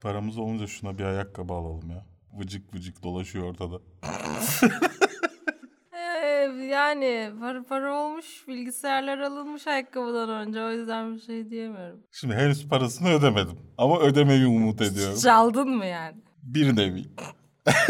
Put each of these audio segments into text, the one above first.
Paramız olunca şuna bir ayakkabı alalım ya. Vıcık vıcık dolaşıyor ortada. Yani para para olmuş, bilgisayarlar alınmış ayakkabıdan önce. O yüzden bir şey diyemiyorum. Şimdi henüz parasını ödemedim. Ama ödemeyi umut ediyorum. Çaldın mı yani? Bir nevi.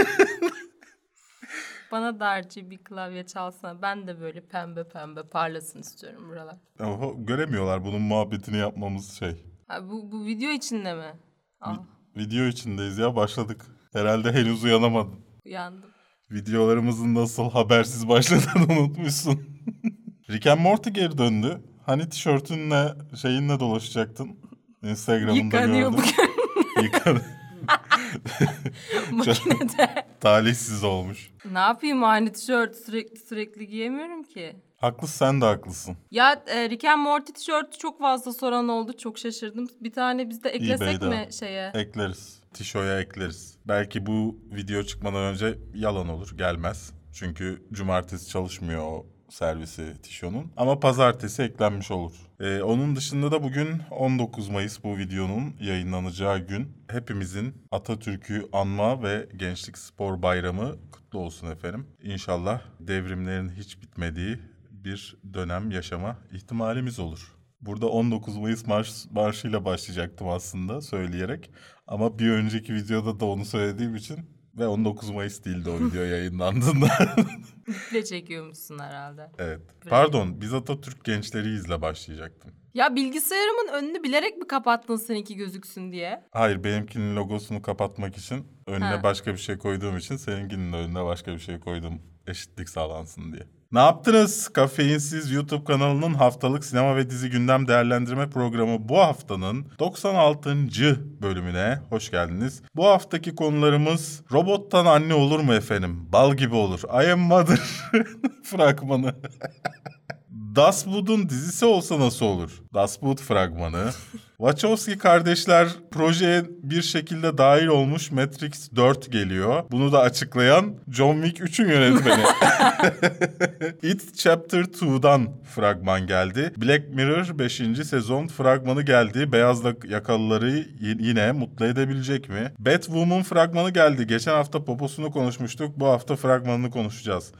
Bana da RGB klavye çalsana. Ben de böyle pembe pembe parlasın istiyorum buralar. Ama göremiyorlar bunun muhabbetini yapmamız şey. Ha, bu, bu video içinde mi? Ah, Video içindeyiz ya başladık. Herhalde henüz uyanamadın. uyandım. Videolarımızın nasıl habersiz başladığını unutmuşsun. Rick and Morty geri döndü. Hani tişörtünle şeyinle dolaşacaktın. Instagram'ında Yıkanıyor gördüm. bugün Yıkan. makinede. Talihsiz olmuş. ne yapayım aynı tişört sürekli sürekli giyemiyorum ki. Haklısın sen de haklısın. Ya e, Rick and Morty tişörtü çok fazla soran oldu. Çok şaşırdım. Bir tane biz de eklesek eBay'de. mi şeye? Ekleriz. Tişo'ya ekleriz. Belki bu video çıkmadan önce yalan olur. Gelmez. Çünkü cumartesi çalışmıyor o servisi Tişo'nun. Ama pazartesi eklenmiş olur. Ee, onun dışında da bugün 19 Mayıs bu videonun yayınlanacağı gün. Hepimizin Atatürk'ü anma ve Gençlik Spor Bayramı kutlu olsun efendim. İnşallah devrimlerin hiç bitmediği bir dönem yaşama ihtimalimiz olur. Burada 19 Mayıs marş, marşıyla başlayacaktım aslında söyleyerek. Ama bir önceki videoda da onu söylediğim için ve 19 Mayıs değildi o video yayınlandığında. İple çekiyormuşsun herhalde. evet. Pardon biz Atatürk gençleriyizle başlayacaktım. Ya bilgisayarımın önünü bilerek mi kapattın seninki gözüksün diye? Hayır benimkinin logosunu kapatmak için önüne Ha. başka bir şey koyduğum için seninkinin önüne başka bir şey koydum. Eşitlik sağlansın diye. Ne yaptınız? Kafeinsiz YouTube kanalının haftalık sinema ve dizi gündem değerlendirme programı bu haftanın 96. bölümüne hoş geldiniz. Bu haftaki konularımız robottan anne olur mu efendim? Bal gibi olur. I am mother fragmanı. Das Boot'un dizisi olsa nasıl olur? Das Boot fragmanı. Wachowski kardeşler projeye bir şekilde dahil olmuş Matrix 4 geliyor. Bunu da açıklayan John Wick 3'ün yönetmeni. It Chapter 2'dan fragman geldi. Black Mirror 5. sezon fragmanı geldi. Beyaz yakalıları yine mutlu edebilecek mi? Batwoman fragmanı geldi. Geçen hafta poposunu konuşmuştuk. Bu hafta fragmanını konuşacağız.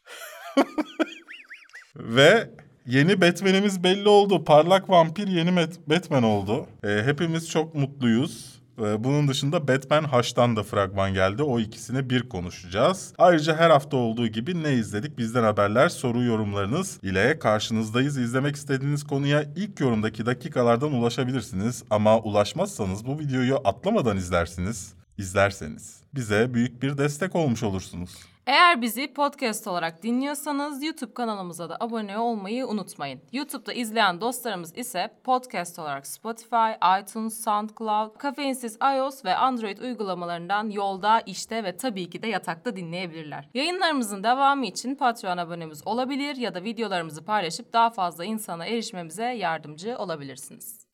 Ve yeni Batman'imiz belli oldu. Parlak vampir yeni Batman oldu. Ee, hepimiz çok mutluyuz. Ee, bunun dışında Batman H'tan da fragman geldi. O ikisini bir konuşacağız. Ayrıca her hafta olduğu gibi ne izledik? Bizden haberler, soru yorumlarınız ile karşınızdayız. İzlemek istediğiniz konuya ilk yorumdaki dakikalardan ulaşabilirsiniz. Ama ulaşmazsanız bu videoyu atlamadan izlersiniz. İzlerseniz bize büyük bir destek olmuş olursunuz. Eğer bizi podcast olarak dinliyorsanız YouTube kanalımıza da abone olmayı unutmayın. YouTube'da izleyen dostlarımız ise podcast olarak Spotify, iTunes, SoundCloud, Kafeinsiz iOS ve Android uygulamalarından yolda, işte ve tabii ki de yatakta dinleyebilirler. Yayınlarımızın devamı için Patreon abonemiz olabilir ya da videolarımızı paylaşıp daha fazla insana erişmemize yardımcı olabilirsiniz.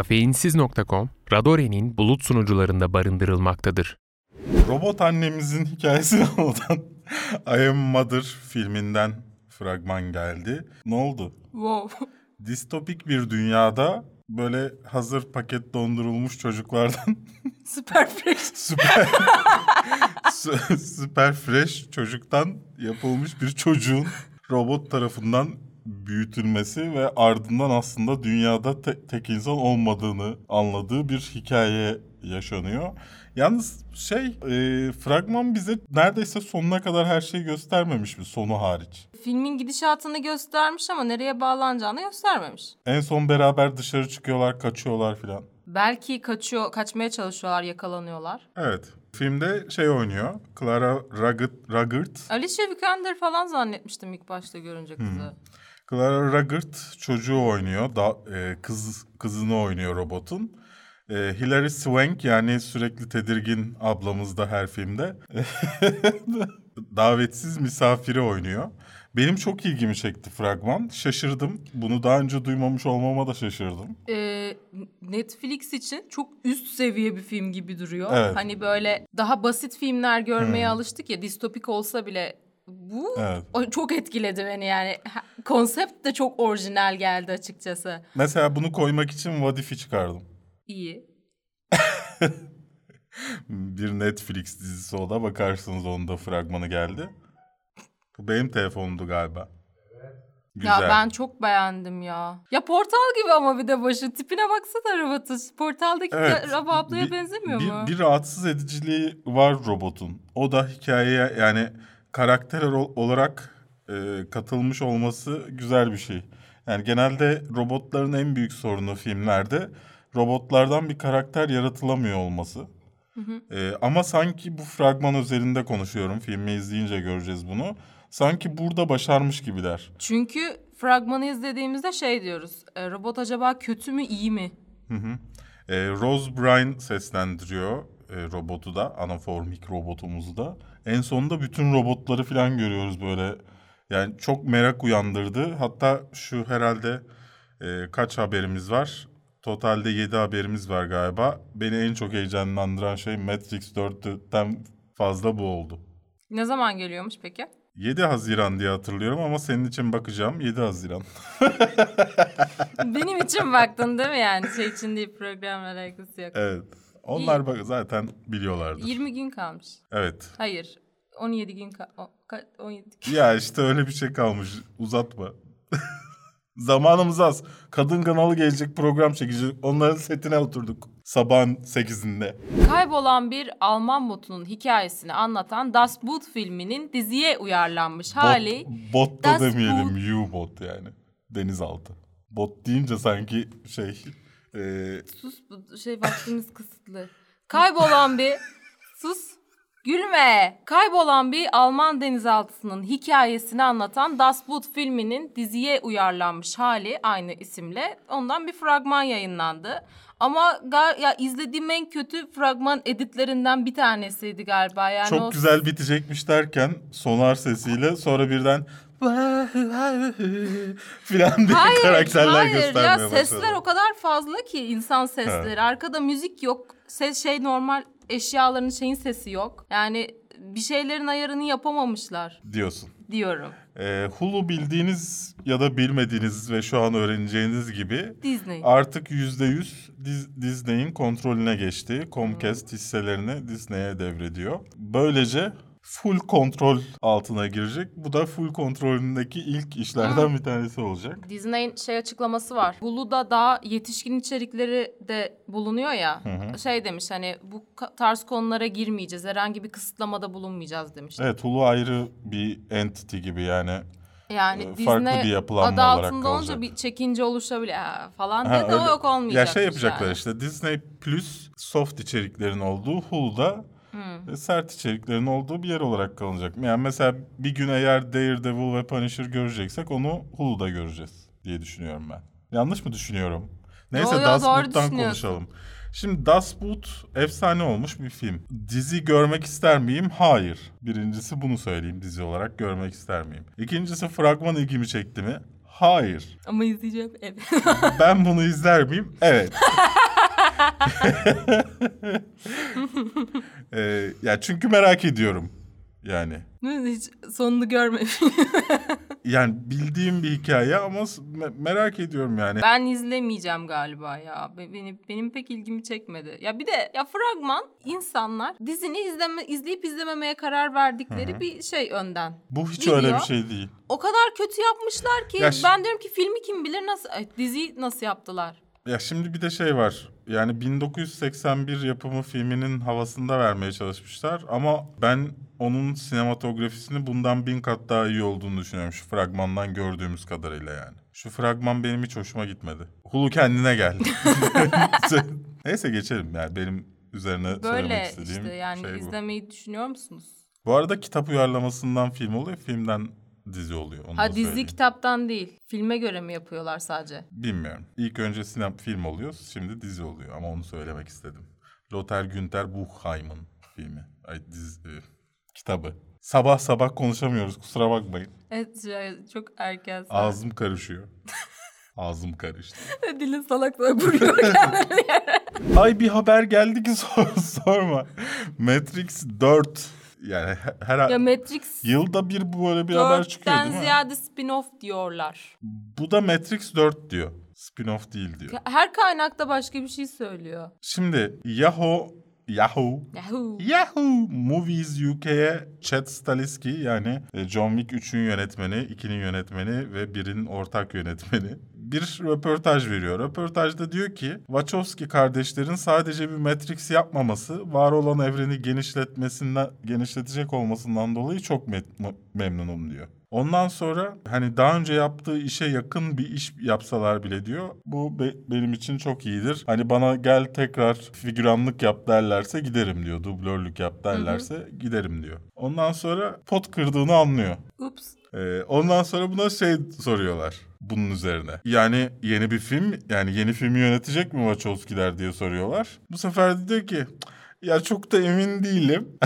Kafeinsiz.com, Radore'nin bulut sunucularında barındırılmaktadır. Robot annemizin hikayesini anlatan I Am Mother filminden fragman geldi. Ne oldu? Wow. Distopik bir dünyada böyle hazır paket dondurulmuş çocuklardan Süper fresh. süper sü- süper fresh çocuktan yapılmış bir çocuğun robot tarafından büyütülmesi ve ardından aslında dünyada te- tek insan olmadığını anladığı bir hikaye yaşanıyor. Yalnız şey e, fragman bize neredeyse sonuna kadar her şeyi göstermemiş mi sonu hariç. Filmin gidişatını göstermiş ama nereye bağlanacağını göstermemiş. En son beraber dışarı çıkıyorlar, kaçıyorlar filan. Belki kaçıyor, kaçmaya çalışıyorlar, yakalanıyorlar. Evet. Filmde şey oynuyor. Clara Rugged, Ruggert. Alicia Vikander falan zannetmiştim ilk başta görünce kızı. Clara Ruggert çocuğu oynuyor. Da, e, kız kızını oynuyor robotun. E, Hilary Swank yani sürekli tedirgin ablamız da her filmde. Davetsiz misafiri oynuyor. Benim çok ilgimi çekti fragman. Şaşırdım. Bunu daha önce duymamış olmama da şaşırdım. Ee, Netflix için çok üst seviye bir film gibi duruyor. Evet. Hani böyle daha basit filmler görmeye alıştık ya distopik olsa bile bu Evet. o çok etkiledi beni yani. Konsept de çok orijinal geldi açıkçası. Mesela bunu koymak için What If'i çıkardım. İyi. Bir Netflix dizisi o da bakarsınız onun da fragmanı geldi. Bu benim telefonumdu galiba. Güzel. Ya ben çok beğendim ya. Ya portal gibi ama bir de başı. Tipine baksana robotun. Portaldaki Evet. Raba ablaya Bir- benzemiyor bir, mu? Bir rahatsız ediciliği var robotun. O da hikayeye yani karakter ol- olarak e, katılmış olması güzel bir şey. Yani genelde robotların en büyük sorunu filmlerde robotlardan bir karakter yaratılamıyor olması. E, ama sanki bu fragman üzerinde konuşuyorum. Filmi izleyince göreceğiz bunu. Sanki burada başarmış gibiler. Çünkü fragmanı izlediğimizde şey diyoruz. e, robot acaba kötü mü iyi mi? Hı hı. E, Rose Byrne seslendiriyor robotu da, anaformik robotumuzu da. En sonunda bütün robotları falan görüyoruz böyle. Yani çok merak uyandırdı. Hatta şu herhalde e, kaç haberimiz var? Totalde 7 haberimiz var galiba. Beni en çok heyecanlandıran şey Matrix 4'ten fazla bu oldu. Ne zaman geliyormuş peki? 7 Haziran diye hatırlıyorum ama senin için bakacağım 7 Haziran. Benim için baktın değil mi yani? Şey için değil programla alakası yok. evet. Onlar bak zaten biliyorlardır. 20 gün kalmış. Evet. Hayır. 17 gün ka- o- ka- 17 gün. Ya işte öyle bir şey kalmış. Uzatma. Zamanımız az. Kadın kanalı gelecek program çekecek. Onların setine oturduk. Sabahın 8'inde. Kaybolan bir Alman botunun hikayesini anlatan Das Boot filminin diziye uyarlanmış hali. Bot, bot da Das demeyelim. U-bot yani. Denizaltı. Bot deyince sanki şey... e, Sus bu şey vaktimiz kısıtlı. Kaybolan bir sus gülme. Kaybolan bir Alman denizaltısının hikayesini anlatan Das Boot filminin diziye uyarlanmış hali aynı isimle. Ondan bir fragman yayınlandı. Ama ga- ya izlediğim en kötü fragman editlerinden bir tanesiydi galiba. Yani çok o güzel bitecekmiş derken sonar sesiyle sonra birden filan diye Hayır, karakterler hayır göstermeye ya başladı. sesler o kadar fazla ki insan sesleri. Arkada müzik yok. Ses şey normal eşyaların şeyin sesi yok. Yani bir şeylerin ayarını yapamamışlar diyorsun. diyorum. Ee, Hulu bildiğiniz ya da bilmediğiniz ve şu an öğreneceğiniz gibi Disney. artık %100 Dis- Disney'in kontrolüne geçti. Comcast hisselerini Disney'e devrediyor. Böylece full kontrol altına girecek. Bu da full kontrolündeki ilk işlerden bir tanesi olacak. Disney'in şey açıklaması var. Hulu'da daha yetişkin içerikleri de bulunuyor ya. Şey demiş hani bu tarz konulara girmeyeceğiz. Herhangi bir kısıtlamada bulunmayacağız demiş. Evet Hulu ayrı bir entity gibi yani. Yani Disney farklı bir yapılanma adı olarak altında olunca kalacak. bir çekince oluşabilir ha, falan Ha, dedi. O öyle. yok olmayacak. Ya şey yapacaklar işte Disney Plus soft içeriklerin olduğu Hulu'da e, sert içeriklerin olduğu bir yer olarak kalacak. Yani mesela bir gün eğer Daredevil ve Punisher göreceksek onu Hulu'da göreceğiz diye düşünüyorum ben. Yanlış mı düşünüyorum? Neyse yo, Das doğru Boot'tan düşünüyorsun. konuşalım. Şimdi Das Boot efsane olmuş bir film. Dizi görmek ister miyim? Hayır. Birincisi bunu söyleyeyim dizi olarak görmek ister miyim? İkincisi fragman ilgimi çekti mi? Hayır. Ama izleyeceğim. Evet. Ben bunu izler miyim? Evet. Ee, ya çünkü merak ediyorum. Yani. Hiç sonunu görmedim. Yani bildiğim bir hikaye ama me- merak ediyorum yani. ben izlemeyeceğim galiba ya. Be- Benim, pek ilgimi çekmedi. Ya bir de ya fragman insanlar dizini izleme, izleyip izlememeye karar verdikleri bir şey önden. Bu hiç Biliyor. öyle bir şey değil. O kadar kötü yapmışlar ki Ya ben diyorum ki filmi kim bilir nasıl ay, diziyi nasıl yaptılar. Ya şimdi bir de şey var. Yani 1981 yapımı filminin havasında vermeye çalışmışlar ama ben onun sinematografisini bundan bin kat daha iyi olduğunu düşünüyorum şu fragmandan gördüğümüz kadarıyla yani. Şu fragman benim hiç hoşuma gitmedi. Hulu kendine gel. Neyse geçelim yani benim üzerine söylemek Böyle istediğim işte yani şey bu. izlemeyi düşünüyor musunuz? Bu arada kitap uyarlamasından film oluyor, filmden dizi oluyor. Onu Ha dizi söyleyeyim. kitaptan değil. Filme göre mi yapıyorlar sadece? Bilmiyorum. İlk önce sinem film oluyor, şimdi dizi oluyor ama onu söylemek istedim. Lothar Günther Buchheim'ın filmi. Ay dizi, e, kitabı. Sabah sabah konuşamıyoruz kusura bakmayın. Evet çok erken. saat. Ağzım karışıyor. Ağzım karıştı. Dilin salak salak vuruyor kendini. Ay bir haber geldi ki sor, sorma. Matrix 4 yani her Ya Matrix yılda bir böyle bir haber çıkıyor 4'ten değil mi? ziyade spin-off diyorlar. Bu da Matrix 4 diyor. Spin-off değil diyor. Her kaynakta başka bir şey söylüyor. Şimdi Yahoo Yahoo Yahoo. Yahoo Movies UK'ye Chad Stahelski yani e, John Wick 3'ün yönetmeni, 2'nin yönetmeni ve 1'in ortak yönetmeni bir röportaj veriyor. Röportajda diyor ki Wachowski kardeşlerin sadece bir Matrix yapmaması var olan evreni genişletmesinden genişletecek olmasından dolayı çok me- memnunum diyor. Ondan sonra hani daha önce yaptığı işe yakın bir iş yapsalar bile diyor bu be- benim için çok iyidir. Hani bana gel tekrar figüranlık yap derlerse giderim diyor. Dublörlük yap derlerse giderim diyor. Ondan sonra pot kırdığını anlıyor. Ups. Ee, ondan sonra buna şey soruyorlar bunun üzerine. Yani yeni bir film yani yeni filmi yönetecek mi Wachowski'ler diye soruyorlar. Bu sefer de diyor ki ya çok da emin değilim.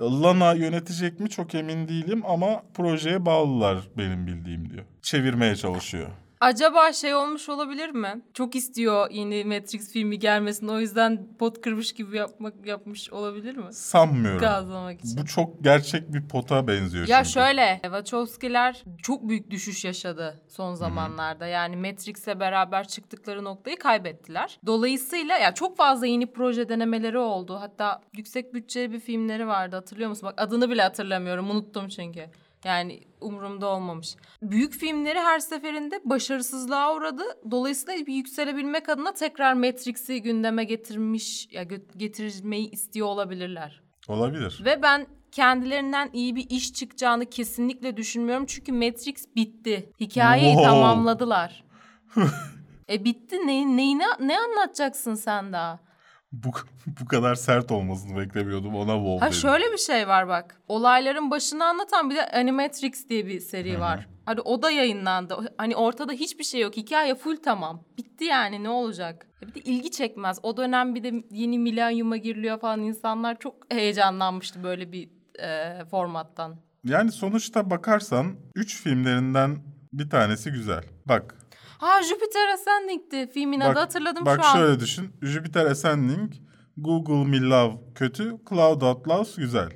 Lana yönetecek mi çok emin değilim ama projeye bağlılar benim bildiğim diyor. Çevirmeye çalışıyor. Acaba şey olmuş olabilir mi? Çok istiyor yeni Matrix filmi gelmesini. O yüzden pot kırmış gibi yapmak yapmış olabilir mi? Sanmıyorum. Gazlamak için. Bu çok gerçek bir pota benziyor Ya çünkü. şöyle, Wachowski'ler çok büyük düşüş yaşadı son zamanlarda. Yani Matrix'e beraber çıktıkları noktayı kaybettiler. Dolayısıyla ya çok fazla yeni proje denemeleri oldu. Hatta yüksek bütçeli bir filmleri vardı hatırlıyor musun? Bak adını bile hatırlamıyorum. Unuttum çünkü. Yani umurumda olmamış. Büyük filmleri her seferinde başarısızlığa uğradı. Dolayısıyla bir yükselebilmek adına tekrar Matrix'i gündeme getirmiş ya getirmeyi istiyor olabilirler. Olabilir. Ve ben kendilerinden iyi bir iş çıkacağını kesinlikle düşünmüyorum. Çünkü Matrix bitti. Hikayeyi Wow. tamamladılar. e bitti. Ne, neyini, ne anlatacaksın sen daha? Bu, bu kadar sert olmasını beklemiyordum ona wow Ha dedim. şöyle bir şey var bak. Olayların başını anlatan bir de Animatrix diye bir seri var. Hadi o da yayınlandı. Hani ortada hiçbir şey yok. Hikaye full tamam. Bitti yani ne olacak? E Bir de ilgi çekmez. O dönem bir de yeni milenyuma giriliyor falan. İnsanlar çok heyecanlanmıştı böyle bir e, formattan. Yani sonuçta bakarsan 3 filmlerinden bir tanesi güzel. Bak. Ha Jupiter Ascending'ti. Filmin adı bak, hatırladım bak şu an. şöyle düşün. Jupiter Ascending, Google Me Love kötü, Cloud Atlas güzel.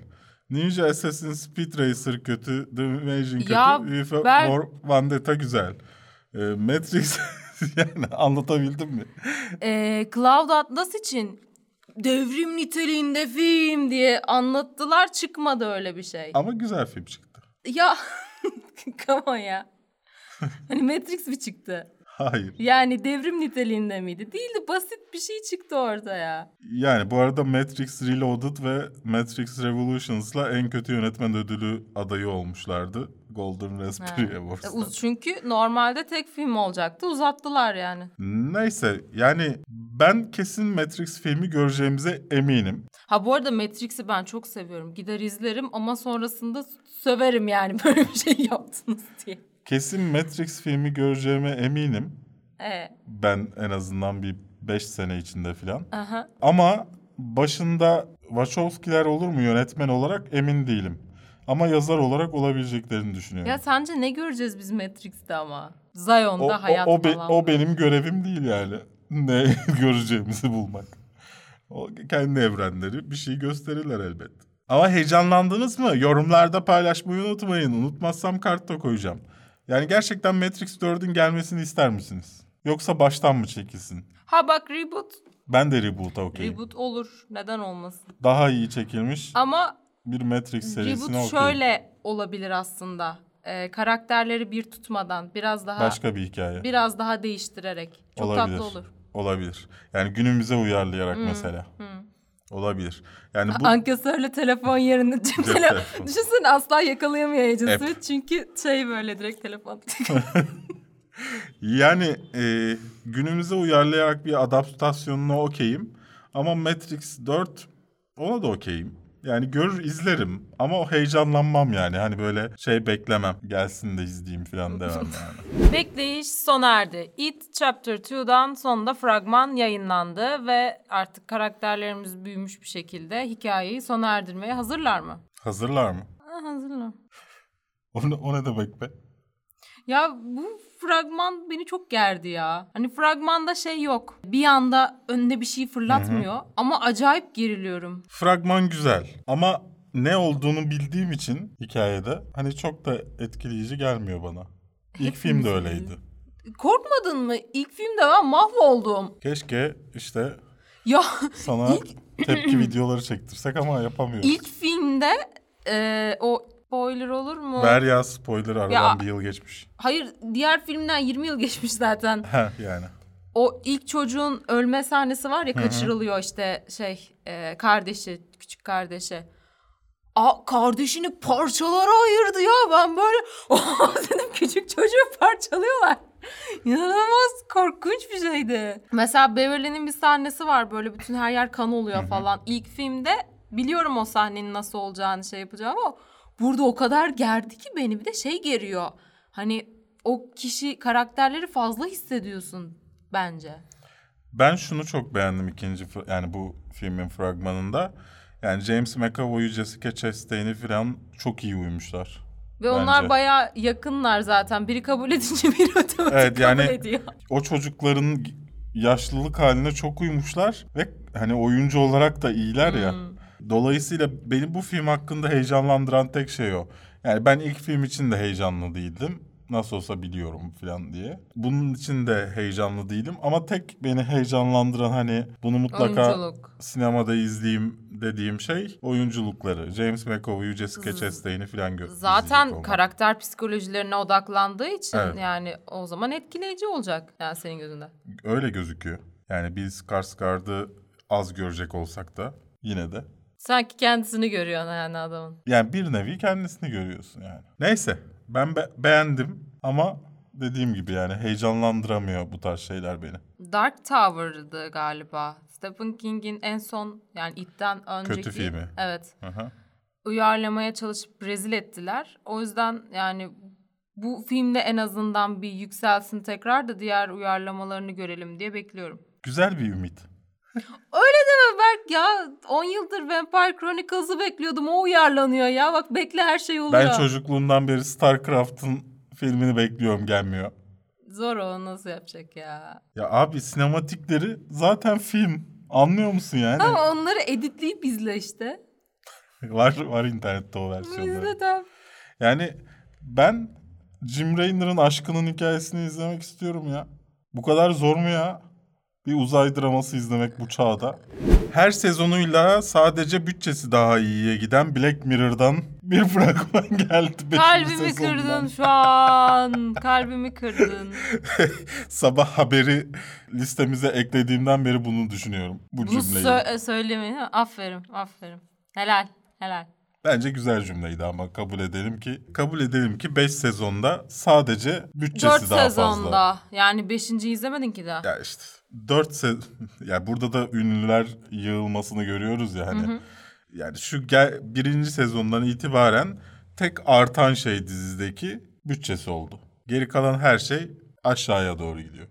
Ninja Assassin Speed Racer kötü, The Invasion kötü, Ya for ben- for Vendetta güzel. Ee, Matrix yani anlatabildim mi? Ee, Cloud Atlas için devrim niteliğinde film diye anlattılar. Çıkmadı öyle bir şey. Ama güzel film çıktı. Ya come on ya. Hani Matrix mi çıktı? Hayır. Yani devrim niteliğinde miydi? Değildi basit bir şey çıktı ortaya. Yani bu arada Matrix Reloaded ve Matrix Revolutions'la en kötü yönetmen ödülü adayı olmuşlardı. Golden Raspberry E, Awards'ta. uz- Çünkü normalde tek film olacaktı uzattılar yani. Neyse yani ben kesin Matrix filmi göreceğimize eminim. Ha bu arada Matrix'i ben çok seviyorum. Gider izlerim ama sonrasında söverim yani böyle bir şey yaptınız diye. Kesin Matrix filmi göreceğime eminim. Ee, Ben en azından bir 5 sene içinde falan. aha. Ama başında Wachowski'ler olur mu yönetmen olarak emin değilim. Ama yazar olarak olabileceklerini düşünüyorum. Ya sence ne göreceğiz biz Matrix'te ama? Zion'da o, o, hayat o, be- falan. o benim görevim değil yani. Ne göreceğimizi bulmak. O kendi evrenleri bir şey gösterirler elbet. Ama heyecanlandınız mı? Yorumlarda paylaşmayı unutmayın. Unutmazsam kartta koyacağım. Yani gerçekten Matrix 4'ün gelmesini ister misiniz? Yoksa baştan mı çekilsin? Ha bak reboot. Ben de reboot'a okeyim. Reboot olur. Neden olmasın? Daha iyi çekilmiş Ama bir Matrix serisine reboot okeyim. şöyle olabilir aslında. Ee, karakterleri bir tutmadan biraz daha Başka bir hikaye. biraz daha değiştirerek. Çok Olabilir. tatlı olur. Olabilir. Yani günümüze uyarlayarak mesela. Olabilir. Yani bu Ankesörle telefon yerine cep telefon. Düşünsene asla yakalayamıyor. Smith çünkü şey böyle direkt telefon. yani e, günümüze uyarlayarak bir adaptasyonuna okeyim. Ama Matrix 4 ona da okeyim. Yani görür izlerim ama o heyecanlanmam yani. Hani böyle şey beklemem. Gelsin de izleyeyim falan demem yani. Bekleyiş sona erdi. It Chapter 2'dan sonunda fragman yayınlandı ve artık karakterlerimiz büyümüş bir şekilde hikayeyi sona erdirmeye hazırlar mı? Hazırlar mı? Ha, hazırla. O ne, o ne demek be? Ya bu fragman beni çok gerdi ya. Hani fragmanda şey yok. Bir anda önüne bir şey fırlatmıyor. Ama acayip geriliyorum. Fragman güzel ama ne olduğunu bildiğim için hikayede hani çok da etkileyici gelmiyor bana. İlk film de öyleydi. Korkmadın mı? İlk filmde ben mahvoldum. Keşke işte Ya sana İlk- tepki videoları çektirsek ama yapamıyoruz. ilk filmde e, o spoiler olur mu? Ver ya spoiler aradan Ya- bir yıl geçmiş. Hayır diğer filmden 20 yıl geçmiş zaten. Heh yani. O ilk çocuğun ölme sahnesi var ya kaçırılıyor işte şey e, kardeşi küçük kardeşi. Aa, kardeşini parçalara ayırdı ya ben böyle dedim küçük çocuğu parçalıyorlar. İnanılmaz korkunç bir şeydi. Mesela Beverly'nin bir sahnesi var böyle bütün her yer kan oluyor falan. İlk filmde biliyorum o sahnenin nasıl olacağını şey yapacağım ama burada o kadar gerdi ki beni bir de şey geriyor. Hani o kişi karakterleri fazla hissediyorsun bence. Ben şunu çok beğendim ikinci yani bu filmin fragmanında. Yani James McAvoy'u, Jessica Chastain'i falan çok iyi uymuşlar. Ve onlar Bence. bayağı yakınlar zaten. Biri kabul edince biri otomatik Evet, yani- kabul ediyor. O çocukların yaşlılık haline çok uymuşlar ve hani oyuncu olarak da iyiler ya. Dolayısıyla beni bu film hakkında heyecanlandıran tek şey o. Yani ben ilk film için de heyecanlı değildim. Nasıl olsa biliyorum falan diye. Bunun için de heyecanlı değilim ama tek beni heyecanlandıran hani bunu mutlaka Oyunculuk. sinemada izleyeyim dediğim şey oyunculukları. James McAvoy'u, Jessica Chastain'i falan gö- Zaten karakter psikolojilerine odaklandığı için Evet. yani o zaman etkileyici olacak yani senin gözünde. Öyle gözüküyor. Yani biz Skarsgård'ı az görecek olsak da yine de. Sanki kendisini görüyorsun yani adamın. Yani bir nevi kendisini görüyorsun yani. Neyse ben be- beğendim ama dediğim gibi yani heyecanlandıramıyor bu tarz şeyler beni. Dark Tower'dı galiba. Stephen King'in en son yani ipten önceki filmi. Evet. Hı. Uyarlamaya çalışıp rezil ettiler. O yüzden yani bu filmde en azından bir yükselsin tekrar da diğer uyarlamalarını görelim diye bekliyorum. Güzel bir ümit. Öyle deme Berk ya. 10 yıldır Vampire Chronicles'ı bekliyordum. O uyarlanıyor ya. Bak bekle her şey oluyor. Ben çocukluğumdan beri StarCraft'ın filmini bekliyorum gelmiyor. Zor o nasıl yapacak ya. Ya abi sinematikleri zaten film. Anlıyor musun yani? Ama onları editleyip izle işte. var var internette o versiyonları. İzle tamam. Yani ben Jim Rayner'ın aşkının hikayesini izlemek istiyorum ya. Bu kadar zor mu ya? Bir uzay draması izlemek bu çağda. Her sezonuyla sadece bütçesi daha iyiye giden Black Mirror'dan bir fragman geldi. Kalbimi sezondan. kırdın şu an. Kalbimi kırdın. Sabah haberi listemize eklediğimden beri bunu düşünüyorum. Bu Bunu cümleyi. sö- söylemeyin. ha? Aferin, aferin. Helal, helal. Bence güzel cümleydi ama kabul edelim ki kabul edelim ki 5 sezonda sadece bütçesi daha sezonda. fazla. Yani beşinciyi izlemedin ki daha. Ya işte 4 se ya burada da ünlüler yığılmasını görüyoruz ya hani. Yani şu gel birinci sezondan itibaren tek artan şey dizideki bütçesi oldu. Geri kalan her şey aşağıya doğru gidiyor.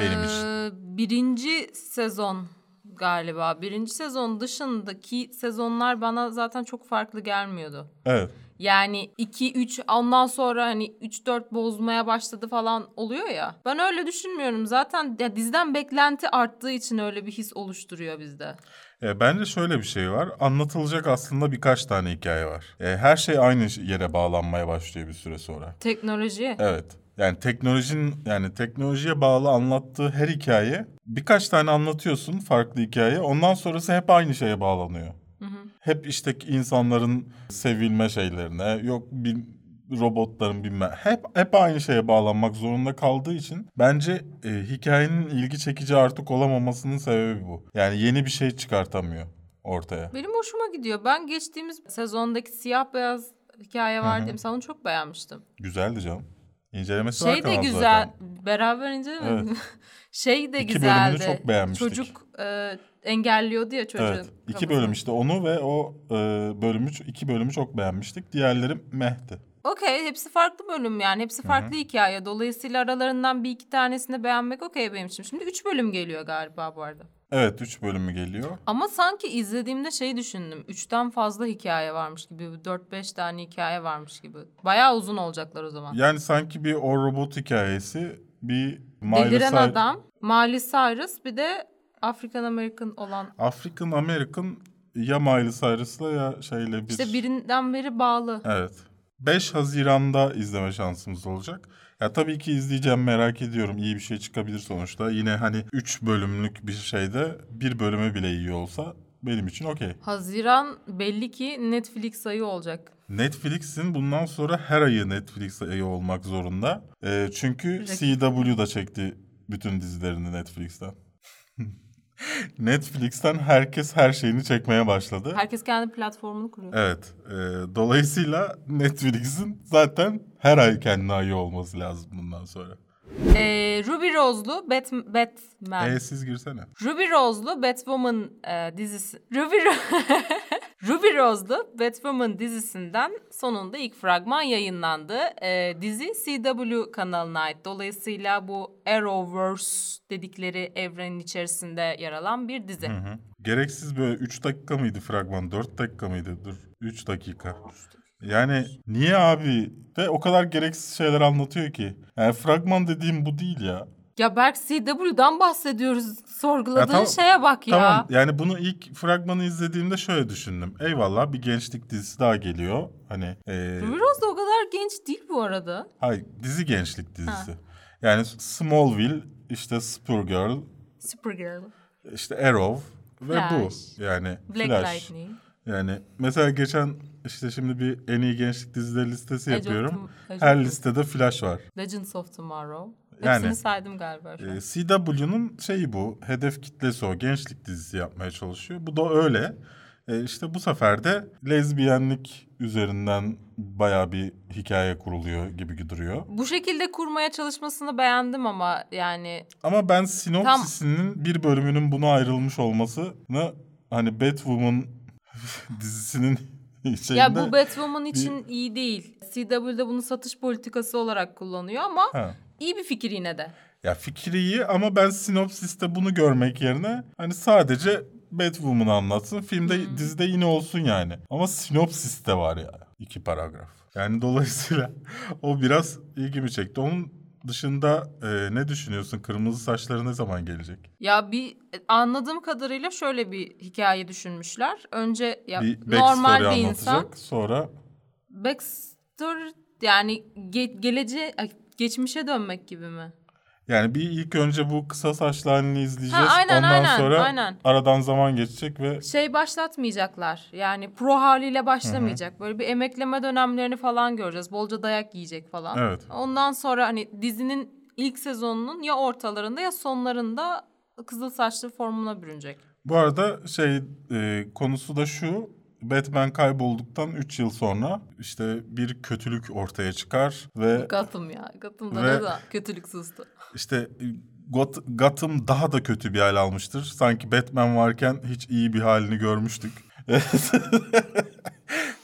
Benim için. Ee, Birinci sezon galiba. Birinci sezon dışındaki sezonlar bana zaten çok farklı gelmiyordu. Evet. Yani 2-3 ondan sonra hani 3-4 bozmaya başladı falan oluyor ya. Ben öyle düşünmüyorum. Zaten ya diziden beklenti arttığı için öyle bir his oluşturuyor bizde. E, bence şöyle bir şey var. Anlatılacak aslında birkaç tane hikaye var. E, her şey aynı yere bağlanmaya başlıyor bir süre sonra. Teknoloji. Evet. Yani teknolojinin yani teknolojiye bağlı anlattığı her hikaye birkaç tane anlatıyorsun farklı hikaye. Ondan sonrası hep aynı şeye bağlanıyor. Hep işte insanların sevilme şeylerine yok bir robotların bilmem hep hep aynı şeye bağlanmak zorunda kaldığı için bence e, hikayenin ilgi çekici artık olamamasının sebebi bu. Yani yeni bir şey çıkartamıyor ortaya. Benim hoşuma gidiyor. Ben geçtiğimiz sezondaki siyah beyaz hikaye var diye mesela onu çok beğenmiştim. Güzeldi canım. İncelemesi Şey de güzel. zaten. Beraber incelemedik mi? şey de İki güzeldi. bölümünü çok beğenmiştik. Çocuk e, engelliyordu ya çocuğun Evet. iki kafasını. bölüm işte onu ve o e, bölümü iki bölümü çok beğenmiştik. Diğerleri mehti. Okey hepsi farklı bölüm yani. Hepsi farklı hikaye. Dolayısıyla aralarından bir iki tanesini beğenmek okey benim için. Şimdi üç bölüm geliyor galiba bu arada. Evet 3 bölümü geliyor. Ama sanki izlediğimde şey düşündüm. Üçten fazla hikaye varmış gibi. 4-5 tane hikaye varmış gibi. Bayağı uzun olacaklar o zaman. Yani sanki bir o robot hikayesi bir Miley Deliren Cyrus- adam, Miley Cyrus bir de African American olan. African American ya Miley Cyrus'la ya şeyle bir... İşte birinden beri bağlı. Evet. 5 Haziran'da izleme şansımız olacak. Ya tabii ki izleyeceğim merak ediyorum. İyi bir şey çıkabilir sonuçta. Yine hani 3 bölümlük bir şeyde bir bölümü bile iyi olsa benim için okey. Haziran belli ki Netflix ayı olacak. Netflix'in bundan sonra her ayı Netflix ayı olmak zorunda. Ee, çünkü CW da çekti bütün dizilerini Netflix'ten. Netflix'ten herkes her şeyini çekmeye başladı. Herkes kendi platformunu kuruyor. Evet. e, dolayısıyla Netflix'in zaten her ay kendine ayı olması lazım bundan sonra. Ee, Ruby Rose'lu Bat Batman. E siz girsene. Ruby Rose'lu Batwoman e, dizisi. Ruby, Ro- Ruby Rose'lu Batwoman dizisinden sonunda ilk fragman yayınlandı. E, dizi CW kanalına ait. Dolayısıyla bu Arrowverse dedikleri evrenin içerisinde yer alan bir dizi. Hı hı. Gereksiz böyle 3 dakika mıydı fragman? 4 dakika mıydı? Dur 3 dakika. Yani niye abi? Ve o kadar gereksiz şeyler anlatıyor ki. Yani fragman dediğim bu değil ya. Ya Berk CW'dan bahsediyoruz. Sorguladığın Ya tamam- şeye bak ya. Tamam yani bunu ilk fragmanı izlediğimde şöyle düşündüm. Eyvallah bir gençlik dizisi daha geliyor. Hani e, Ruby Rose da o kadar genç değil bu arada. hayır dizi gençlik dizisi. Yani Smallville, işte Supergirl, Supergirl, işte Arrow ve Flash, bu. Yani Black Flash. Lightning. Yani mesela geçen işte şimdi bir en iyi gençlik dizileri listesi Age of yapıyorum. Age of Her Tom- listede Flash var. Legends of Tomorrow. Yani- Hepsini saydım galiba şu an. Ee, CW'nun şeyi bu. Hedef kitlesi o. Gençlik dizisi yapmaya çalışıyor. Bu da öyle. Ee, işte bu sefer de lezbiyenlik üzerinden baya bir hikaye kuruluyor gibi duruyor. Bu şekilde kurmaya çalışmasını beğendim ama yani Ama ben sinopsisinin bir bölümünün buna ayrılmış olmasını hani Batwoman dizisinin şeyinde... ya bu Batwoman için iyi değil. CW'de bunu satış politikası olarak kullanıyor ama Ha. iyi bir fikir yine de. Ya fikri iyi ama ben sinopsiste bunu görmek yerine hani sadece Batwoman'ı anlatsın. Filmde dizide yine olsun yani. Ama sinopsiste var ya iki paragraf. Yani dolayısıyla o biraz ilgimi çekti. Onun dışında e, ne düşünüyorsun? Kırmızı saçları ne zaman gelecek? Ya bir anladığım kadarıyla şöyle bir hikaye düşünmüşler. Önce ya bir normal bir insan Sonra backstory yani ge- geleceğe geçmişe dönmek gibi mi? Yani bir ilk önce bu kısa saçlı halini izleyeceğiz. Ha, aynen, Ondan aynen, sonra aynen. aradan zaman geçecek ve şey başlatmayacaklar. Yani pro haliyle başlamayacak. Böyle bir emekleme dönemlerini falan göreceğiz. Bolca dayak yiyecek falan. Evet. Ondan sonra hani dizinin ilk sezonunun ya ortalarında ya sonlarında kızıl saçlı formuna bürünecek. Bu arada şey e, konusu da şu. Batman kaybolduktan 3 yıl sonra işte bir kötülük ortaya çıkar ve Gotham ya. Gotham'da Ve- ne da kötülük sustu. işte e, Got- Gotham daha da kötü bir hal almıştır. Sanki Batman varken hiç iyi bir halini görmüştük.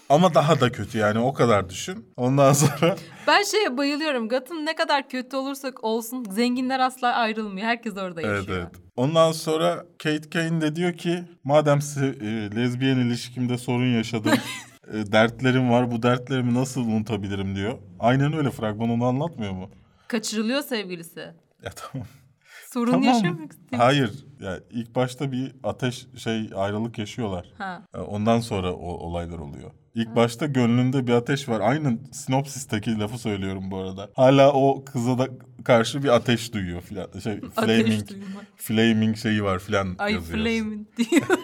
Ama daha da kötü yani o kadar düşün. Ondan sonra Ben şeye bayılıyorum. Gotham ne kadar kötü olursak olsun zenginler asla ayrılmıyor. Herkes orada evet yaşıyor. evet. Ondan sonra Kate Kane de diyor ki madem se- e, lezbiyen ilişkimde sorun yaşadım. e, dertlerim var bu dertlerimi nasıl unutabilirim diyor. Aynen öyle fragman onu anlatmıyor mu? Kaçırılıyor sevgilisi. Ya tamam. Sorun tamam. yaşamak istemiyor. Hayır. Ya ilk başta bir ateş şey ayrılık yaşıyorlar. Ha. E, Ondan sonra o olaylar oluyor. İlk başta gönlünde bir ateş var. Aynı sinopsisteki lafı söylüyorum bu arada. Hala o kıza da karşı bir ateş duyuyor filan. Şey flaming flaming şeyi var filan Ay yazıyor. flaming diyor.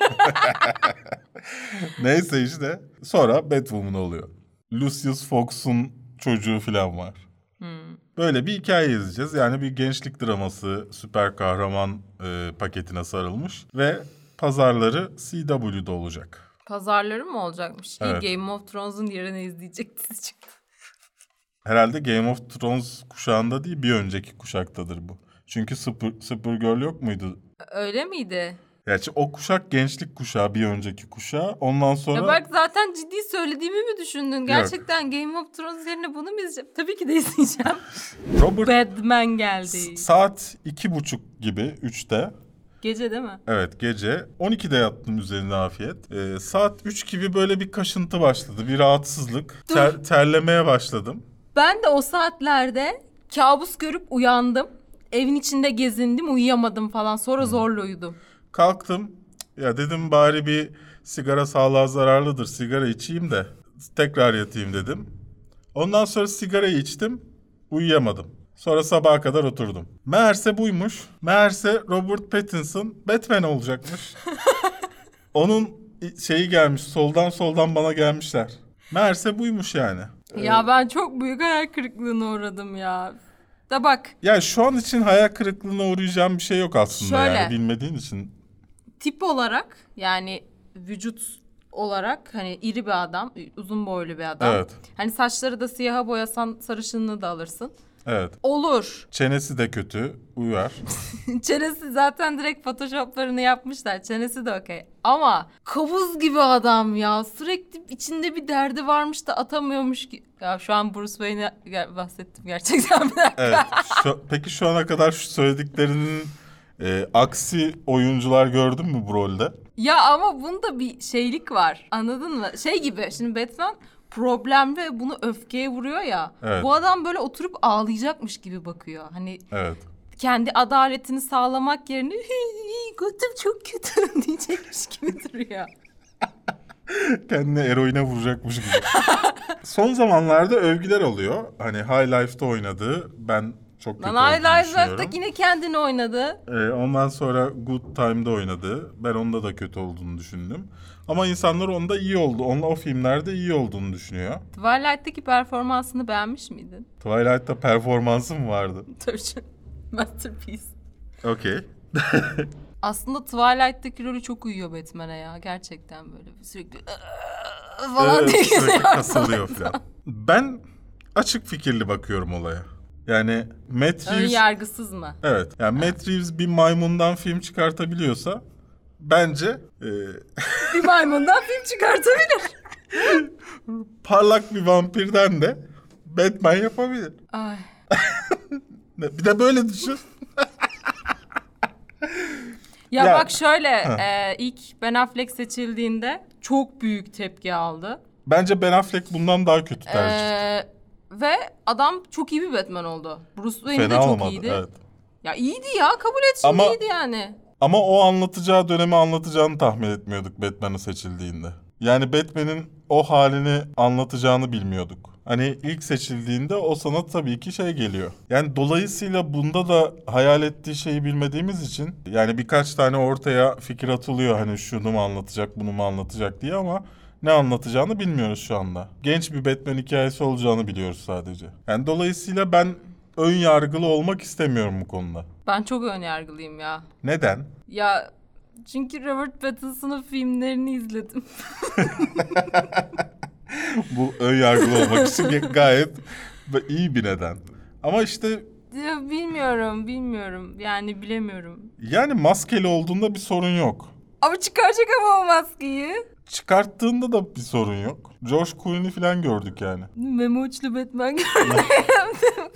Neyse işte. Sonra Batwoman oluyor. Lucius Fox'un çocuğu filan var. Hmm. Böyle bir hikaye izleyeceğiz. Yani bir gençlik draması süper kahraman e, paketine sarılmış ve pazarları CW'de olacak. Pazarları mı olacakmış? İyi Evet. Game of Thrones'un yerine izleyecek dizi çıktı. Herhalde Game of Thrones kuşağında değil bir önceki kuşaktadır bu. Çünkü Super, Supergirl yok muydu? Öyle miydi? Gerçi o kuşak gençlik kuşağı bir önceki kuşağı. Ondan sonra Ya bak zaten ciddi söylediğimi mi düşündün? Gerçekten Game of Thrones yerine bunu mu izleyeceğim? Tabii ki de izleyeceğim. Robert Batman geldi. saat iki buçuk gibi üçte Gece değil mi? Evet gece 12'de yattım üzerine afiyet. Ee, saat 3 gibi böyle bir kaşıntı başladı. Bir rahatsızlık. Dur. Ter- terlemeye başladım. Ben de o saatlerde kabus görüp uyandım. Evin içinde gezindim, uyuyamadım falan. Sonra zorla uyudum. Kalktım. Ya dedim bari bir sigara sağlığa zararlıdır. Sigara içeyim de tekrar yatayım dedim. Ondan sonra sigarayı içtim. Uyuyamadım. Sonra sabaha kadar oturdum. Meğerse buymuş. Meğerse Robert Pattinson Batman olacakmış. Onun şeyi gelmiş. Soldan soldan bana gelmişler. Meğerse buymuş yani. Ya ben çok büyük hayal kırıklığına uğradım ya. Da bak Ya şu an için hayal kırıklığına uğrayacağım bir şey yok aslında Şöyle. yani bilmediğin için. tip olarak yani vücut olarak hani iri bir adam, uzun boylu bir adam. Evet. Hani saçları da siyaha boyasan sarışınlığı da alırsın. Evet. Olur. Çenesi de kötü. Uyar. Çenesi zaten direkt photoshoplarını yapmışlar. Çenesi de okey. Ama kabuz gibi adam ya. Sürekli içinde bir derdi varmış da atamıyormuş ki. Ya şu an Bruce Wayne'e ger- bahsettim gerçekten bir dakika. Evet. Şu- peki şu ana kadar şu söylediklerinin e, aksi oyuncular gördün mü bu rolde? Ya ama bunda bir şeylik var. Anladın mı? Şey gibi şimdi Batman problemli ve bunu öfkeye vuruyor ya. Evet. Bu adam böyle oturup ağlayacakmış gibi bakıyor. Hani Evet. kendi adaletini sağlamak yerine Gotham çok kötü diyecekmiş gibi duruyor. Kendine eroine vuracakmış gibi. Son zamanlarda övgüler oluyor. Hani High Life'da oynadığı ben çok kötü Lan High. Life'da yine kendini oynadı. Ee, ondan sonra Good Time'da oynadı. Ben onda da kötü olduğunu düşündüm. Ama insanlar onda iyi oldu. Onunla o filmlerde iyi olduğunu düşünüyor. Twilight'teki performansını beğenmiş miydin? Twilight'ta performansı mı vardı? Tabii canım. Masterpiece. Okey. Aslında Twilight'teki rolü çok uyuyor Batman'e ya. Gerçekten böyle sürekli falan Evet, diye sürekli kasılıyor falan. Ben açık fikirli bakıyorum olaya. Yani Matt Ön Reeves... yargısız mı? Evet. Yani Matt Reeves bir maymundan film çıkartabiliyorsa bence e, Bir maymundan film çıkartabilir. parlak bir vampirden de Batman yapabilir. Ay. Bir de böyle düşün. Ya, Ya- bak şöyle e, ilk Ben Affleck seçildiğinde çok büyük tepki aldı. Bence Ben Affleck bundan daha kötü tercih. E, ve adam çok iyi bir Batman oldu. Bruce Wayne de Fena çok olmadı. iyiydi. Evet. Ya iyiydi ya kabul et şimdi Ama- iyiydi yani. Ama o anlatacağı dönemi anlatacağını tahmin etmiyorduk Batman'ı seçildiğinde. Yani Batman'in o halini anlatacağını bilmiyorduk. Hani ilk seçildiğinde o sana tabii ki şey geliyor. Yani dolayısıyla bunda da hayal ettiği şeyi bilmediğimiz için yani birkaç tane ortaya fikir atılıyor hani şunu mu anlatacak bunu mu anlatacak diye ama ne anlatacağını bilmiyoruz şu anda. Genç bir Batman hikayesi olacağını biliyoruz sadece. Yani dolayısıyla ben ön yargılı olmak istemiyorum bu konuda. Ben çok önyargılıyım ya. Neden? Ya çünkü Robert Pattinson'ın filmlerini izledim. Bu ön yargılı olmak için gayet iyi bir neden. Ama işte bilmiyorum, bilmiyorum. Yani bilemiyorum. yani maskeli olduğunda bir sorun yok. Ama çıkaracak ama o maskeyi. Çıkarttığında da bir sorun yok. George Clooney falan gördük yani. Memo uçlu Batman gördüm.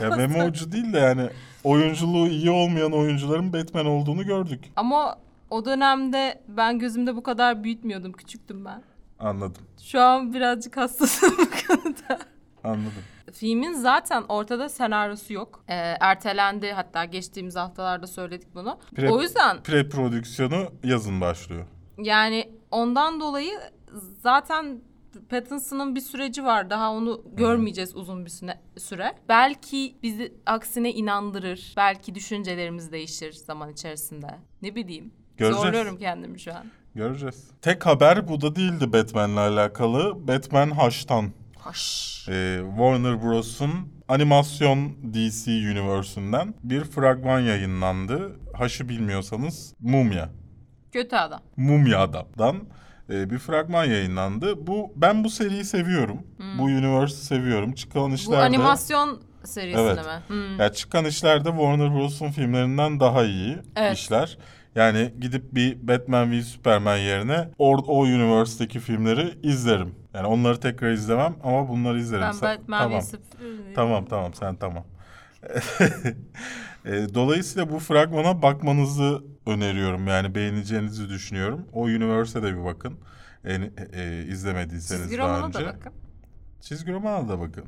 Ya memo ucu değil de yani oyunculuğu iyi olmayan oyuncuların Batman olduğunu gördük. ama o dönemde ben gözümde bu kadar büyütmüyordum. Küçüktüm ben. Anladım. Şu an birazcık hassasım bu konuda. Anladım. Filmin zaten ortada senaryosu yok. Ee, ertelendi hatta geçtiğimiz haftalarda söyledik bunu. Pre- o yüzden Pre-prodüksiyonu yazın başlıyor. yani ondan dolayı zaten Pattinson'ın bir süreci var. Daha onu görmeyeceğiz uzun bir süre-. Belki bizi aksine inandırır. Belki düşüncelerimiz değişir zaman içerisinde. Ne bileyim. Göreceğiz. Zorluyorum kendimi şu an. Göreceğiz. Tek haber bu da değildi Batman'le alakalı. Batman Hush'tan. Hoş. Ee, Warner Bros'un animasyon DC Universe'ünden bir fragman yayınlandı. Haşı bilmiyorsanız Mumya. Kötü adam. Mumya Adam'dan e, bir fragman yayınlandı. Bu ben bu seriyi seviyorum. Bu universe'ı seviyorum. Çıkan Hmm. Bu işlerde animasyon serisine Evet. mi? Hmm. ya çıkan işlerde Warner Bros'un filmlerinden daha iyi Evet. işler. Yani gidip bir Batman v Superman yerine o, o universe'deki filmleri izlerim. Yani onları tekrar izlemem ama bunları izlerim. Ben Sen- Batman tamam. v Superman- Tamam tamam sen tamam. E, Dolayısıyla bu fragmana bakmanızı öneriyorum. Yani beğeneceğinizi düşünüyorum. O Universe'e de bir bakın. E, e, izlemediyseniz Çizgi daha romana önce. da bakın. Çizgi romana da bakın.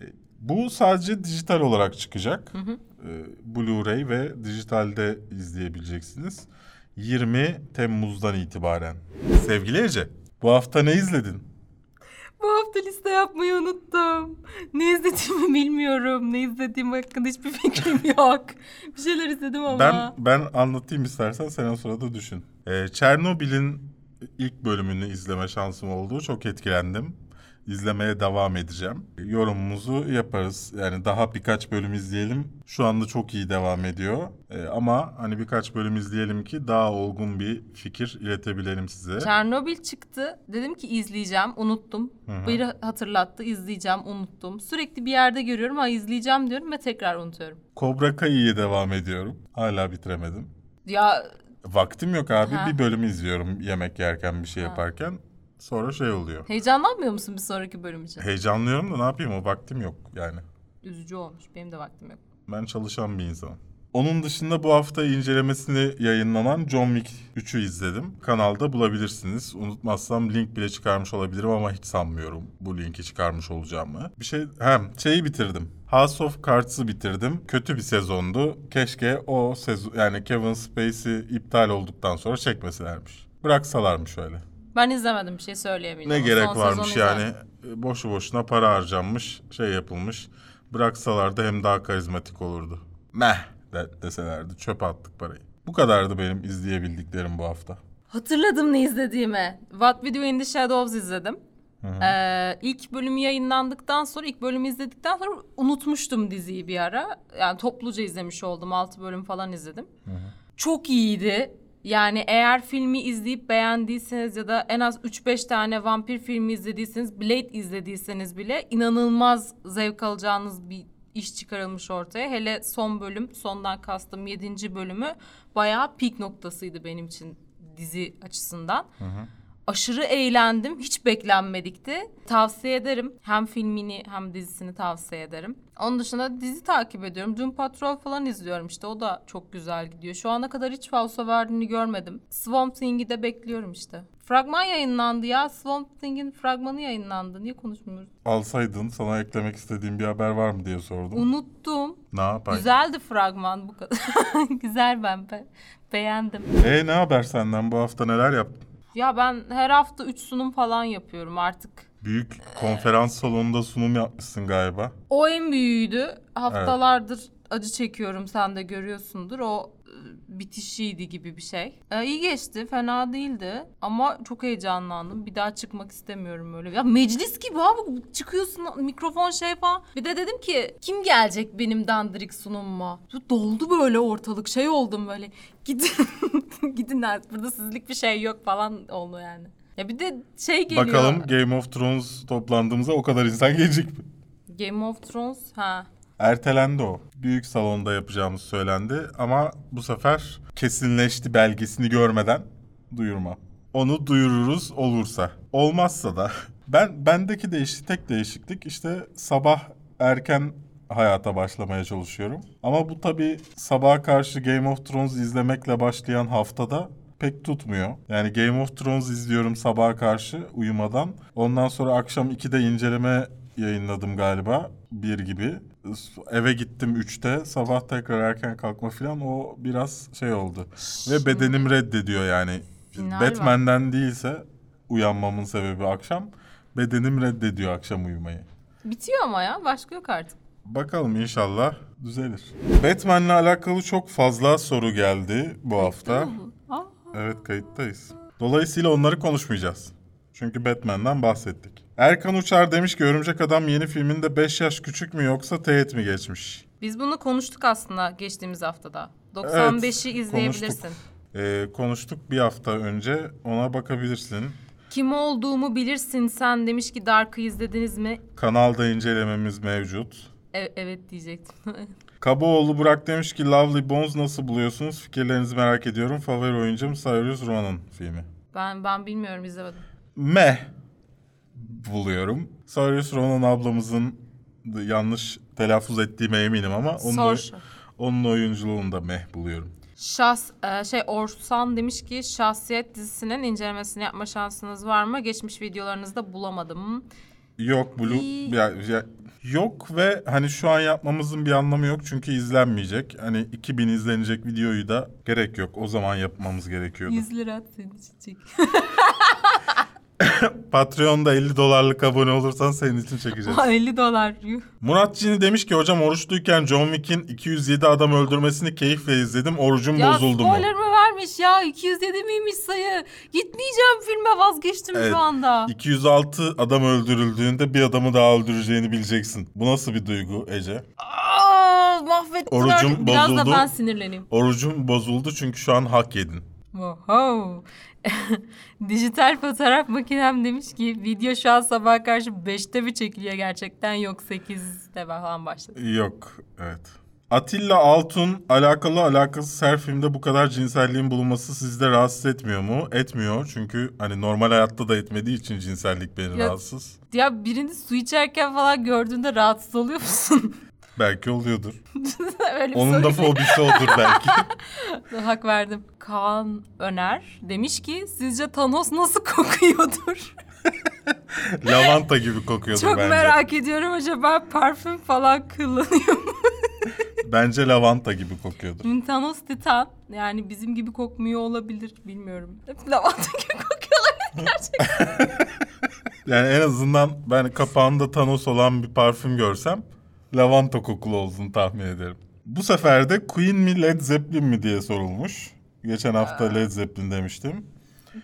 E, Bu sadece dijital olarak çıkacak. E, Blu-ray ve dijitalde izleyebileceksiniz. 20 Temmuz'dan itibaren. Sevgili Ece, bu hafta ne izledin? Bu hafta liste yapmayı unuttum. Ne izlediğimi bilmiyorum. Ne izlediğim hakkında hiçbir fikrim yok. Bir şeyler izledim ama. Ben ben anlatayım istersen sen o sırada düşün. Ee, Çernobil'in ilk bölümünü izleme şansım oldu. Çok etkilendim. İzlemeye devam edeceğim. Yorumumuzu yaparız. Yani daha birkaç bölüm izleyelim. Şu anda çok iyi devam ediyor. Ee, ama hani birkaç bölüm izleyelim ki daha olgun bir fikir iletebilelim size. Çernobil çıktı. Dedim ki izleyeceğim. Unuttum. Biri hatırlattı. izleyeceğim. Unuttum. Sürekli bir yerde görüyorum ama izleyeceğim diyorum ve tekrar unutuyorum. Cobra Kai'yi devam ediyorum. Hala bitiremedim. Ya Vaktim yok abi. Ha. Bir bölüm izliyorum yemek yerken bir şey yaparken. Sonra şey oluyor. heyecanlanmıyor musun bir sonraki bölüm için? Heyecanlıyorum da ne yapayım o vaktim yok yani. Üzücü olmuş. Benim de vaktim yok. Ben çalışan bir insanım. Onun dışında bu hafta incelemesini yayınlanan John Wick 3'ü izledim. Kanalda bulabilirsiniz. Unutmazsam link bile çıkarmış olabilirim ama hiç sanmıyorum bu linki çıkarmış olacağımı. Bir şey, hem şeyi bitirdim. House of Cards'ı bitirdim. Kötü bir sezondu. Keşke o sezon yani Kevin Spacey iptal olduktan sonra çekmeselermiş. Bıraksalarmış öyle. Ben izlemedim bir şey söyleyemeyeceğim. Ne gerek varmış sezonu yani boşu boşuna para harcanmış şey yapılmış. Bıraksalar da hem daha karizmatik olurdu. Meh de, deselerdi çöpe attık parayı. Bu kadardı benim izleyebildiklerim bu hafta. Hatırladım ne izlediğimi. What We Do in the Shadows izledim. Ee, ilk bölümü yayınlandıktan sonra, ilk bölümü izledikten sonra unutmuştum diziyi bir ara. Yani topluca izlemiş oldum. 6 bölüm falan izledim. Çok iyiydi. Yani eğer filmi izleyip beğendiyseniz ya da en az 3-5 tane vampir filmi izlediyseniz, Blade izlediyseniz bile inanılmaz zevk alacağınız bir iş çıkarılmış ortaya. Hele son bölüm, sondan kastım 7. bölümü bayağı peak noktasıydı benim için dizi açısından. Aşırı eğlendim. Hiç beklenmedikti. Tavsiye ederim. Hem filmini hem dizisini tavsiye ederim. Onun dışında dizi takip ediyorum. Doom Patrol falan izliyorum işte. O da çok güzel gidiyor. Şu ana kadar hiç falso verdiğini görmedim. Swamp Thing'i de bekliyorum işte. Fragman yayınlandı ya. Swamp Thing'in fragmanı yayınlandı. Niye konuşmuyoruz? Alsaydın sana eklemek istediğin bir haber var mı diye sordum. Unuttum. ne yapayım? Güzeldi fragman bu kadar. Güzel ben be- beğendim. E ne haber senden bu hafta neler yaptın? Ya ben her hafta 3 sunum falan yapıyorum artık. Büyük konferans salonunda sunum yapmışsın galiba. O en büyüğüydü. Haftalardır acı çekiyorum sen de görüyorsundur. O bitişiydi gibi bir şey. E, iyi geçti, fena değildi ama çok heyecanlandım. Bir daha çıkmak istemiyorum öyle. Ya meclis gibi abi çıkıyorsun mikrofon şey falan. Bir de dedim ki kim gelecek benim dandirik sunumuma? Doldu böyle ortalık şey oldum böyle. Gidin gidin artık burada sizlik bir şey yok falan oldu yani. Ya bir de şey geliyor. Bakalım Game of Thrones toplandığımızda o kadar insan gelecek mi? Game of Thrones ha. Ertelendi o. Büyük salonda yapacağımız söylendi ama bu sefer kesinleşti belgesini görmeden duyurma. Onu duyururuz olursa. Olmazsa da ben bendeki değişik tek değişiklik işte sabah erken hayata başlamaya çalışıyorum. Ama bu tabii sabaha karşı Game of Thrones izlemekle başlayan haftada pek tutmuyor. Yani Game of Thrones izliyorum sabaha karşı uyumadan. Ondan sonra akşam 2'de inceleme yayınladım galiba. Bir gibi. Eve gittim 3'te. Sabah tekrar erken kalkma falan o biraz şey oldu. Ve bedenim reddediyor yani. Final var. Batman'den değilse uyanmamın sebebi akşam. Bedenim reddediyor akşam uyumayı. Bitiyor ama ya başka yok artık. Bakalım inşallah düzelir. Batman'le alakalı çok fazla soru geldi bu hafta. Evet kayıttayız. Dolayısıyla onları konuşmayacağız. Çünkü Batman'den bahsettik. Erkan Uçar demiş ki Örümcek Adam yeni filminde 5 yaş küçük mü yoksa teğet mi geçmiş? Biz bunu konuştuk aslında geçtiğimiz haftada. 95'i izleyebilirsin. konuştuk. Ee, konuştuk bir hafta önce ona bakabilirsin. Kim olduğumu bilirsin sen demiş ki Dark'ı izlediniz mi? Kanalda incelememiz mevcut. E- evet diyecektim. Kabaoğlu Burak demiş ki Lovely Bones nasıl buluyorsunuz? Fikirlerinizi merak ediyorum. Favori oyuncum Cyrus Ronan filmi. ben ben bilmiyorum izlemedim. Meh buluyorum. Cyrus Ronan ablamızın yanlış telaffuz ettiğime eminim ama onun, oy- onun oyunculuğunu da meh buluyorum. Şahs, e, şey Orsan demiş ki Şahsiyet dizisinin incelemesini yapma şansınız var mı? Geçmiş videolarınızda bulamadım. Yok Blue İyi. ya, ya- yok ve hani şu an yapmamızın bir anlamı yok çünkü izlenmeyecek. Hani 2000 izlenecek videoyu da gerek yok. O zaman yapmamız gerekiyordu. 100 lira senin için. Patreon'da 50 dolarlık abone olursan senin için çekeceğiz. 50 dolar. yuh. Murat Cini demiş ki hocam oruçluyken John Wick'in 207 adam öldürmesini keyifle izledim. Orucum Ya bozuldu mu? spoiler mı vermiş ya? 207 miymiş sayı? Gitmeyeceğim filme vazgeçtim Evet. şu anda. 206 adam öldürüldüğünde bir adamı daha öldüreceğini bileceksin. Bu nasıl bir duygu Ece? Aa, mahvettiler. Orucum Biraz bozuldu. da ben sinirleneyim. Orucum bozuldu çünkü şu an hak yedin. Wow. Dijital fotoğraf makinem demiş ki video şu an sabah karşı 5'te mi çekiliyor gerçekten yok 8'de falan başladı. Yok, evet. Atilla Altun alakalı alakasız her filmde bu kadar cinselliğin bulunması sizde rahatsız etmiyor mu? Etmiyor çünkü hani normal hayatta da etmediği için cinsellik beni Ya- rahatsız. Ya birini su içerken falan gördüğünde rahatsız oluyor musun? Belki oluyordur. Öyle Onun da fobisi odur belki. Hak verdim. Kaan Öner demiş ki sizce Thanos nasıl kokuyordur? Lavanta gibi kokuyordur Çok bence. merak ediyorum acaba parfüm falan kullanıyor mu? Bence lavanta gibi kokuyordur. Çünkü Thanos Titan yani bizim gibi kokmuyor olabilir bilmiyorum. Hep lavanta gibi kokuyorlar gerçekten. Yani en azından ben kapağında Thanos olan bir parfüm görsem lavanta kokulu olduğunu tahmin ederim. Bu sefer de Queen mi Led Zeppelin mi diye sorulmuş. Geçen hafta Led Zeppelin demiştim.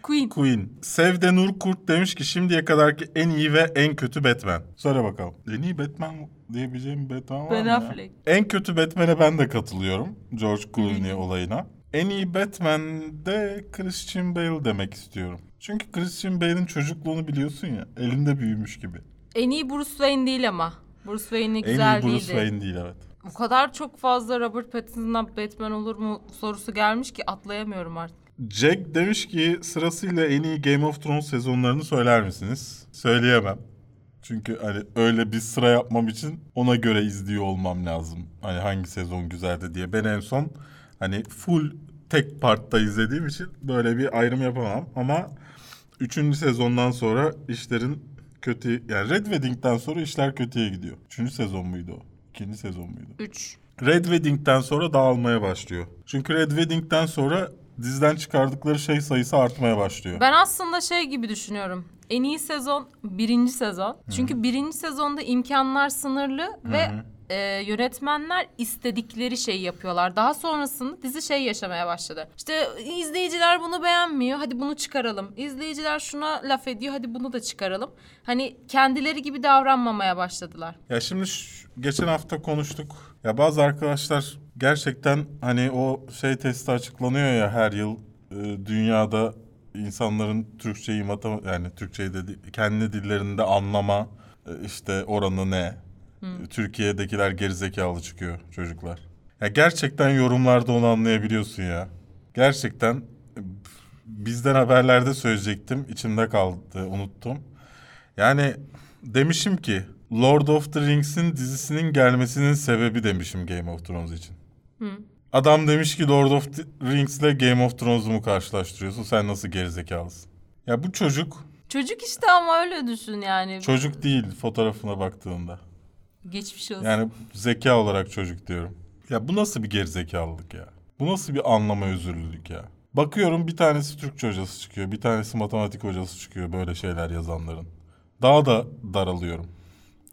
Queen. Queen. Sevde Nur Kurt demiş ki şimdiye kadarki en iyi ve en kötü Batman. Söyle bakalım. En iyi Batman diyebileceğim Batman var Ben mı ya? Affleck. En kötü Batman'e ben de katılıyorum. George Clooney olayına. En iyi Batman de Christian Bale demek istiyorum. Çünkü Christian Bale'in çocukluğunu biliyorsun ya. Elinde büyümüş gibi. En iyi Bruce Wayne değil ama. Bruce Wayne'i en güzel iyi Bruce değildi. Wayne değil evet. Bu kadar çok fazla Robert Pattinson'dan Batman olur mu sorusu gelmiş ki atlayamıyorum artık. Jack demiş ki sırasıyla en iyi Game of Thrones sezonlarını söyler misiniz? Söyleyemem. Çünkü hani öyle bir sıra yapmam için ona göre izliyor olmam lazım. Hani hangi sezon güzeldi diye. Ben en son hani full tek partta izlediğim için böyle bir ayrım yapamam. Ama üçüncü sezondan sonra işlerin kötü... Yani Red Wedding'den sonra işler kötüye gidiyor. Üçüncü sezon muydu o? İkinci sezon muydu? 3. Red Wedding'den sonra dağılmaya başlıyor. Çünkü Red Wedding'den sonra diziden çıkardıkları şey sayısı artmaya başlıyor. Ben aslında şey gibi düşünüyorum. En iyi sezon birinci sezon. Çünkü birinci sezonda imkanlar sınırlı ve e, yönetmenler istedikleri şeyi yapıyorlar. Daha sonrasında dizi şey yaşamaya başladı. İşte izleyiciler bunu beğenmiyor. Hadi bunu çıkaralım. İzleyiciler şuna laf ediyor. Hadi bunu da çıkaralım. Hani kendileri gibi davranmamaya başladılar. Ya şimdi şu- geçen hafta konuştuk. Ya bazı arkadaşlar gerçekten hani o şey testi açıklanıyor ya her yıl e, dünyada insanların Türkçeyi matem yani Türkçeyi dedi kendi dillerinde anlama e, işte oranı ne? E, Türkiye'dekiler gerizekalı çıkıyor çocuklar. Ya gerçekten yorumlarda onu anlayabiliyorsun ya. Gerçekten e, bizden haberlerde söyleyecektim. içimde kaldı, unuttum. Yani demişim ki Lord of the Rings'in dizisinin gelmesinin sebebi demişim Game of Thrones için. Adam demiş ki Lord of the Rings'le Game of Thrones'u mu karşılaştırıyorsun? Sen nasıl gerizekalısın? Ya bu çocuk, Çocuk işte ama öyle düşün yani. çocuk değil fotoğrafına baktığında. Geçmiş olsun. Yani zeka olarak çocuk diyorum. Ya bu nasıl bir gerizekalılık ya? Bu nasıl bir anlama özürlülük ya? Bakıyorum bir tanesi Türkçe hocası çıkıyor, bir tanesi matematik hocası çıkıyor böyle şeyler yazanların. Daha da daralıyorum.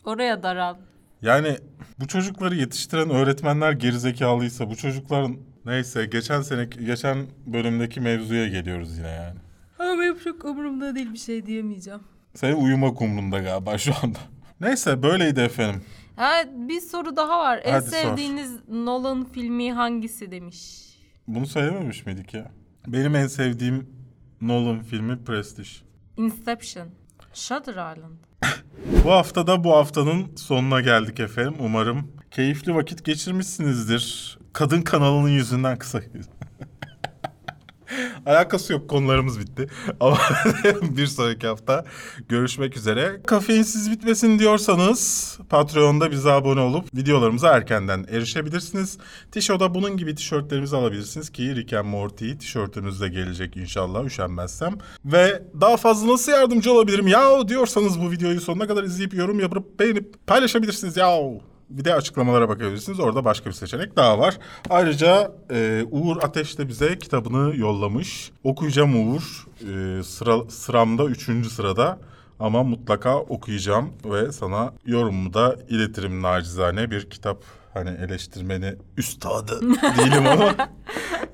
Oraya daral. Yani bu çocukları yetiştiren öğretmenler gerizekalıysa bu çocukların neyse geçen sene geçen bölümdeki mevzuya geliyoruz yine yani. Ama benim çok umurumda değil bir şey diyemeyeceğim. Senin uyumak umrunda galiba şu anda. Neyse böyleydi efendim. Ha, bir soru daha var. En Hadi sevdiğiniz Nolan filmi hangisi demiş. Bunu söylememiş miydik ya? Benim en sevdiğim Nolan filmi Prestige. Inception. Shutter Island. Bu hafta da bu haftanın sonuna geldik efendim. Umarım keyifli vakit geçirmişsinizdir. Kadın kanalının yüzünden kısa. Alakası yok konularımız bitti. Ama bir sonraki hafta görüşmek üzere. Kafeinsiz bitmesin diyorsanız Patreon'da bize abone olup videolarımıza erkenden erişebilirsiniz. Tişo'da bunun gibi tişörtlerimizi alabilirsiniz ki Rick and Morty tişörtümüz de gelecek inşallah üşenmezsem. Ve daha fazla nasıl yardımcı olabilirim ya diyorsanız bu videoyu sonuna kadar izleyip yorum yapıp beğenip paylaşabilirsiniz ya. Bir de açıklamalara bakabilirsiniz. Orada başka bir seçenek daha var. Ayrıca e, Uğur Ateş de bize kitabını yollamış. Okuyacağım Uğur. E, sıra, sıramda üçüncü sırada. Ama mutlaka okuyacağım ve sana yorumumu da iletirim nacizane. Bir kitap hani eleştirmeni üstadı değilim ama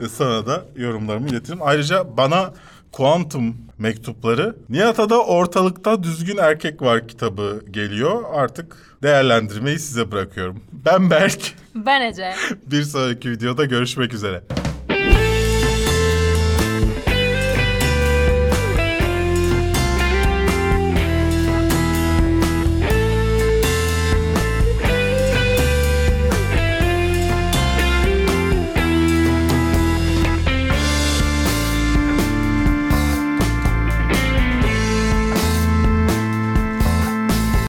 sana da yorumlarımı iletirim. Ayrıca bana Kuantum mektupları Nihat'a da ortalıkta düzgün erkek var kitabı geliyor. Artık değerlendirmeyi size bırakıyorum. Ben Berk. Ben Ece. Bir sonraki videoda görüşmek üzere.